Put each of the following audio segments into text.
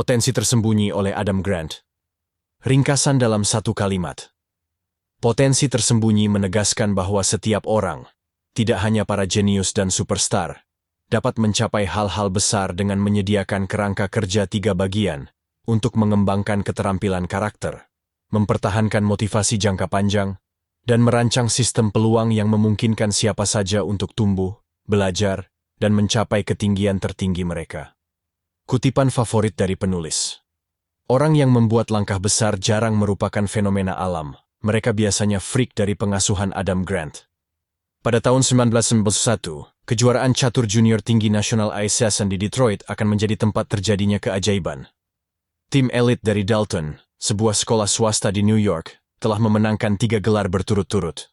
Potensi tersembunyi oleh Adam Grant. Ringkasan dalam satu kalimat. Potensi tersembunyi menegaskan bahwa setiap orang, tidak hanya para jenius dan superstar, dapat mencapai hal-hal besar dengan menyediakan kerangka kerja tiga bagian untuk mengembangkan keterampilan karakter, mempertahankan motivasi jangka panjang, dan merancang sistem peluang yang memungkinkan siapa saja untuk tumbuh, belajar, dan mencapai ketinggian tertinggi mereka. Kutipan favorit dari penulis. Orang yang membuat langkah besar jarang merupakan fenomena alam, mereka biasanya freak dari pengasuhan Adam Grant. Pada tahun 1991, kejuaraan catur junior tinggi nasional Session di Detroit akan menjadi tempat terjadinya keajaiban. Tim elit dari Dalton, sebuah sekolah swasta di New York, telah memenangkan tiga gelar berturut-turut.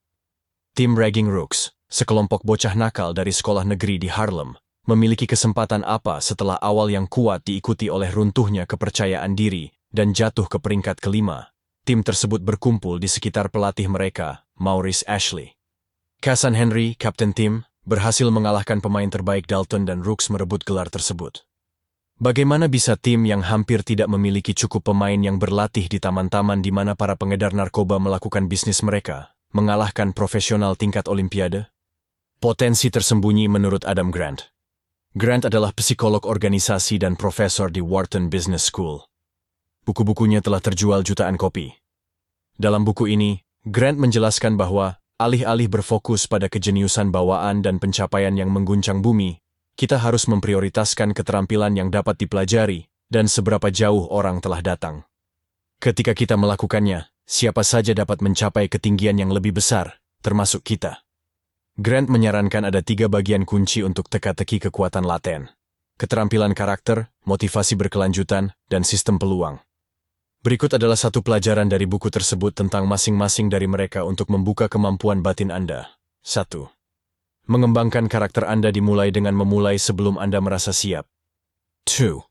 Tim Ragging Rooks, sekelompok bocah nakal dari sekolah negeri di Harlem, memiliki kesempatan apa setelah awal yang kuat diikuti oleh runtuhnya kepercayaan diri dan jatuh ke peringkat kelima tim tersebut berkumpul di sekitar pelatih mereka, Maurice Ashley. Kasan Henry, kapten tim, berhasil mengalahkan pemain terbaik Dalton dan Rooks merebut gelar tersebut. Bagaimana bisa tim yang hampir tidak memiliki cukup pemain yang berlatih di taman-taman di mana para pengedar narkoba melakukan bisnis mereka, mengalahkan profesional tingkat olimpiade? Potensi tersembunyi menurut Adam Grant. Grant adalah psikolog organisasi dan profesor di Wharton Business School. Buku-bukunya telah terjual jutaan kopi. Dalam buku ini, Grant menjelaskan bahwa alih-alih berfokus pada kejeniusan bawaan dan pencapaian yang mengguncang bumi, kita harus memprioritaskan keterampilan yang dapat dipelajari dan seberapa jauh orang telah datang. Ketika kita melakukannya, siapa saja dapat mencapai ketinggian yang lebih besar, termasuk kita. Grant menyarankan ada tiga bagian kunci untuk teka-teki kekuatan laten. Keterampilan karakter, motivasi berkelanjutan, dan sistem peluang. Berikut adalah satu pelajaran dari buku tersebut tentang masing-masing dari mereka untuk membuka kemampuan batin Anda. 1. Mengembangkan karakter Anda dimulai dengan memulai sebelum Anda merasa siap. 2.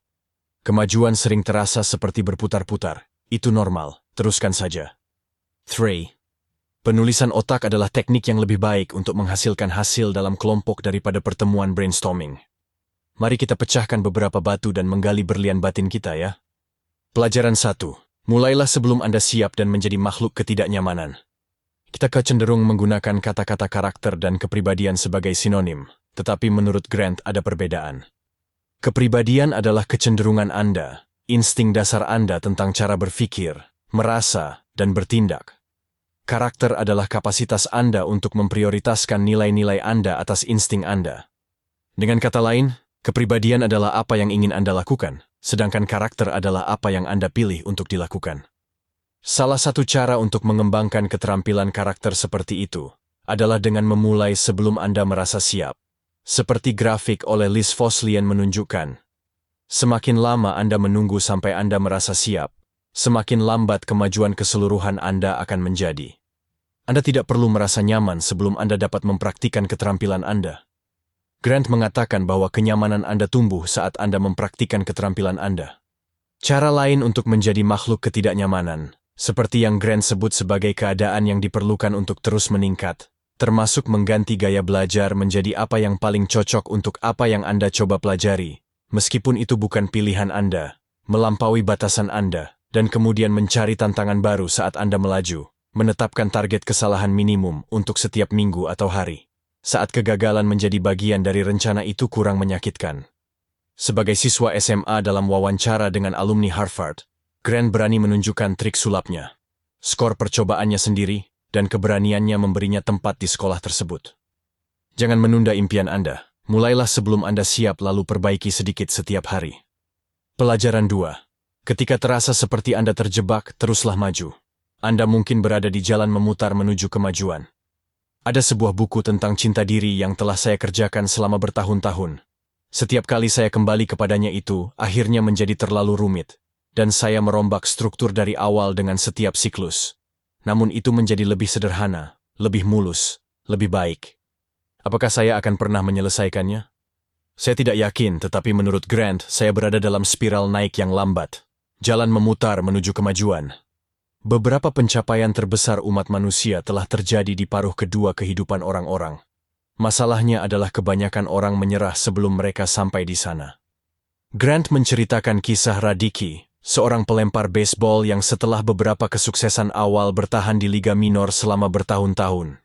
Kemajuan sering terasa seperti berputar-putar. Itu normal, teruskan saja. 3. Penulisan otak adalah teknik yang lebih baik untuk menghasilkan hasil dalam kelompok daripada pertemuan brainstorming. Mari kita pecahkan beberapa batu dan menggali berlian batin kita ya. Pelajaran 1. Mulailah sebelum Anda siap dan menjadi makhluk ketidaknyamanan. Kita kecenderung menggunakan kata-kata karakter dan kepribadian sebagai sinonim, tetapi menurut Grant ada perbedaan. Kepribadian adalah kecenderungan Anda, insting dasar Anda tentang cara berpikir, merasa, dan bertindak. Karakter adalah kapasitas Anda untuk memprioritaskan nilai-nilai Anda atas insting Anda. Dengan kata lain, kepribadian adalah apa yang ingin Anda lakukan, sedangkan karakter adalah apa yang Anda pilih untuk dilakukan. Salah satu cara untuk mengembangkan keterampilan karakter seperti itu adalah dengan memulai sebelum Anda merasa siap. Seperti grafik oleh Liz Foslian menunjukkan. Semakin lama Anda menunggu sampai Anda merasa siap, semakin lambat kemajuan keseluruhan Anda akan menjadi. Anda tidak perlu merasa nyaman sebelum Anda dapat mempraktikkan keterampilan Anda. Grant mengatakan bahwa kenyamanan Anda tumbuh saat Anda mempraktikkan keterampilan Anda. Cara lain untuk menjadi makhluk ketidaknyamanan, seperti yang Grant sebut sebagai keadaan yang diperlukan untuk terus meningkat, termasuk mengganti gaya belajar menjadi apa yang paling cocok untuk apa yang Anda coba pelajari, meskipun itu bukan pilihan Anda, melampaui batasan Anda, dan kemudian mencari tantangan baru saat Anda melaju, menetapkan target kesalahan minimum untuk setiap minggu atau hari saat kegagalan menjadi bagian dari rencana itu kurang menyakitkan. Sebagai siswa SMA dalam wawancara dengan alumni Harvard, Grant berani menunjukkan trik sulapnya, skor percobaannya sendiri, dan keberaniannya memberinya tempat di sekolah tersebut. Jangan menunda impian Anda, mulailah sebelum Anda siap lalu perbaiki sedikit setiap hari. Pelajaran 2. Ketika terasa seperti Anda terjebak, teruslah maju. Anda mungkin berada di jalan memutar menuju kemajuan. Ada sebuah buku tentang cinta diri yang telah saya kerjakan selama bertahun-tahun. Setiap kali saya kembali kepadanya itu, akhirnya menjadi terlalu rumit, dan saya merombak struktur dari awal dengan setiap siklus. Namun itu menjadi lebih sederhana, lebih mulus, lebih baik. Apakah saya akan pernah menyelesaikannya? Saya tidak yakin, tetapi menurut Grant, saya berada dalam spiral naik yang lambat. Jalan memutar menuju kemajuan. Beberapa pencapaian terbesar umat manusia telah terjadi di paruh kedua kehidupan orang-orang. Masalahnya adalah kebanyakan orang menyerah sebelum mereka sampai di sana. Grant menceritakan kisah Radiki, seorang pelempar baseball yang setelah beberapa kesuksesan awal bertahan di Liga Minor selama bertahun-tahun.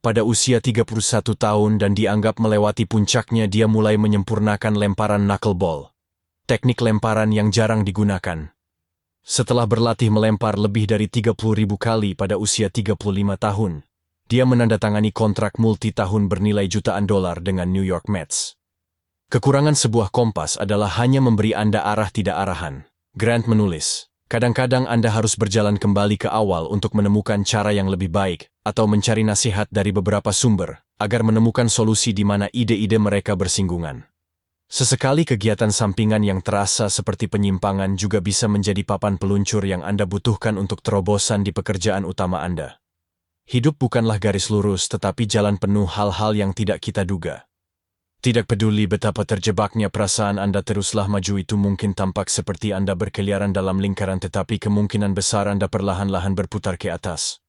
Pada usia 31 tahun dan dianggap melewati puncaknya dia mulai menyempurnakan lemparan knuckleball. Teknik lemparan yang jarang digunakan. Setelah berlatih melempar lebih dari 30 ribu kali pada usia 35 tahun, dia menandatangani kontrak multi-tahun bernilai jutaan dolar dengan New York Mets. Kekurangan sebuah kompas adalah hanya memberi Anda arah tidak arahan. Grant menulis, Kadang-kadang Anda harus berjalan kembali ke awal untuk menemukan cara yang lebih baik, atau mencari nasihat dari beberapa sumber, agar menemukan solusi di mana ide-ide mereka bersinggungan. Sesekali kegiatan sampingan yang terasa seperti penyimpangan juga bisa menjadi papan peluncur yang Anda butuhkan untuk terobosan di pekerjaan utama Anda. Hidup bukanlah garis lurus tetapi jalan penuh hal-hal yang tidak kita duga. Tidak peduli betapa terjebaknya perasaan Anda teruslah maju itu mungkin tampak seperti Anda berkeliaran dalam lingkaran tetapi kemungkinan besar Anda perlahan-lahan berputar ke atas.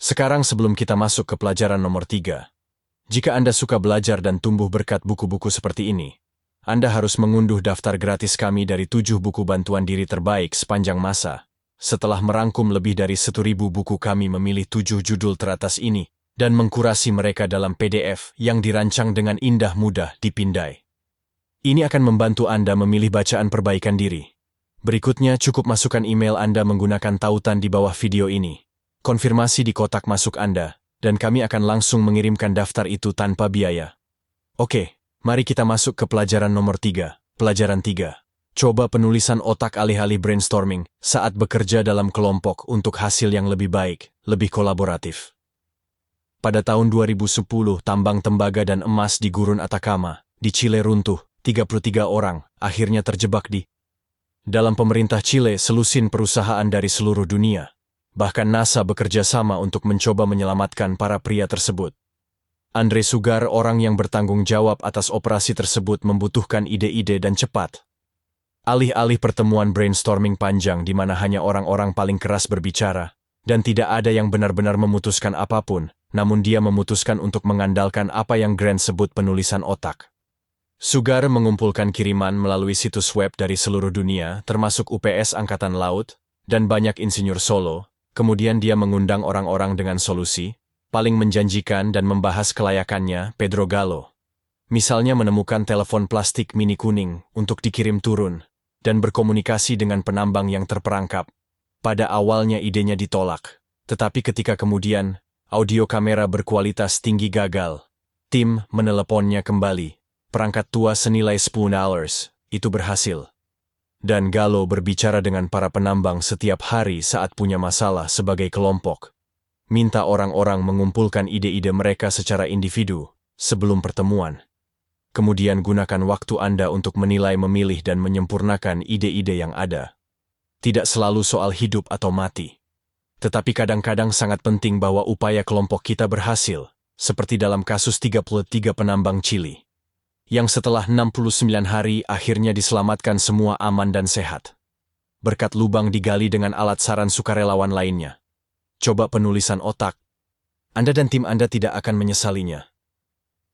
Sekarang sebelum kita masuk ke pelajaran nomor tiga. Jika Anda suka belajar dan tumbuh berkat buku-buku seperti ini, Anda harus mengunduh daftar gratis kami dari tujuh buku bantuan diri terbaik sepanjang masa. Setelah merangkum lebih dari seribu buku kami memilih tujuh judul teratas ini, dan mengkurasi mereka dalam PDF yang dirancang dengan indah mudah dipindai. Ini akan membantu Anda memilih bacaan perbaikan diri. Berikutnya cukup masukkan email Anda menggunakan tautan di bawah video ini. Konfirmasi di kotak masuk Anda, dan kami akan langsung mengirimkan daftar itu tanpa biaya. Oke, mari kita masuk ke pelajaran nomor 3. Pelajaran 3. Coba penulisan otak alih-alih brainstorming saat bekerja dalam kelompok untuk hasil yang lebih baik, lebih kolaboratif. Pada tahun 2010, tambang tembaga dan emas di gurun Atacama, di Chile runtuh, 33 orang, akhirnya terjebak di dalam pemerintah Chile selusin perusahaan dari seluruh dunia. Bahkan NASA bekerja sama untuk mencoba menyelamatkan para pria tersebut. Andre Sugar, orang yang bertanggung jawab atas operasi tersebut, membutuhkan ide-ide dan cepat. Alih-alih pertemuan brainstorming panjang di mana hanya orang-orang paling keras berbicara, dan tidak ada yang benar-benar memutuskan apa pun, namun dia memutuskan untuk mengandalkan apa yang Grant sebut penulisan otak. Sugar mengumpulkan kiriman melalui situs web dari seluruh dunia, termasuk UPS Angkatan Laut, dan banyak insinyur solo, kemudian dia mengundang orang-orang dengan solusi, paling menjanjikan dan membahas kelayakannya, Pedro Gallo. Misalnya menemukan telepon plastik mini kuning untuk dikirim turun, dan berkomunikasi dengan penambang yang terperangkap. Pada awalnya idenya ditolak, tetapi ketika kemudian audio kamera berkualitas tinggi gagal. Tim meneleponnya kembali. Perangkat tua senilai 10 dollars, itu berhasil. Dan Galo berbicara dengan para penambang setiap hari saat punya masalah sebagai kelompok. Minta orang-orang mengumpulkan ide-ide mereka secara individu sebelum pertemuan. Kemudian gunakan waktu Anda untuk menilai, memilih, dan menyempurnakan ide-ide yang ada. Tidak selalu soal hidup atau mati tetapi kadang-kadang sangat penting bahwa upaya kelompok kita berhasil, seperti dalam kasus 33 penambang Chili, yang setelah 69 hari akhirnya diselamatkan semua aman dan sehat. Berkat lubang digali dengan alat saran sukarelawan lainnya. Coba penulisan otak. Anda dan tim Anda tidak akan menyesalinya.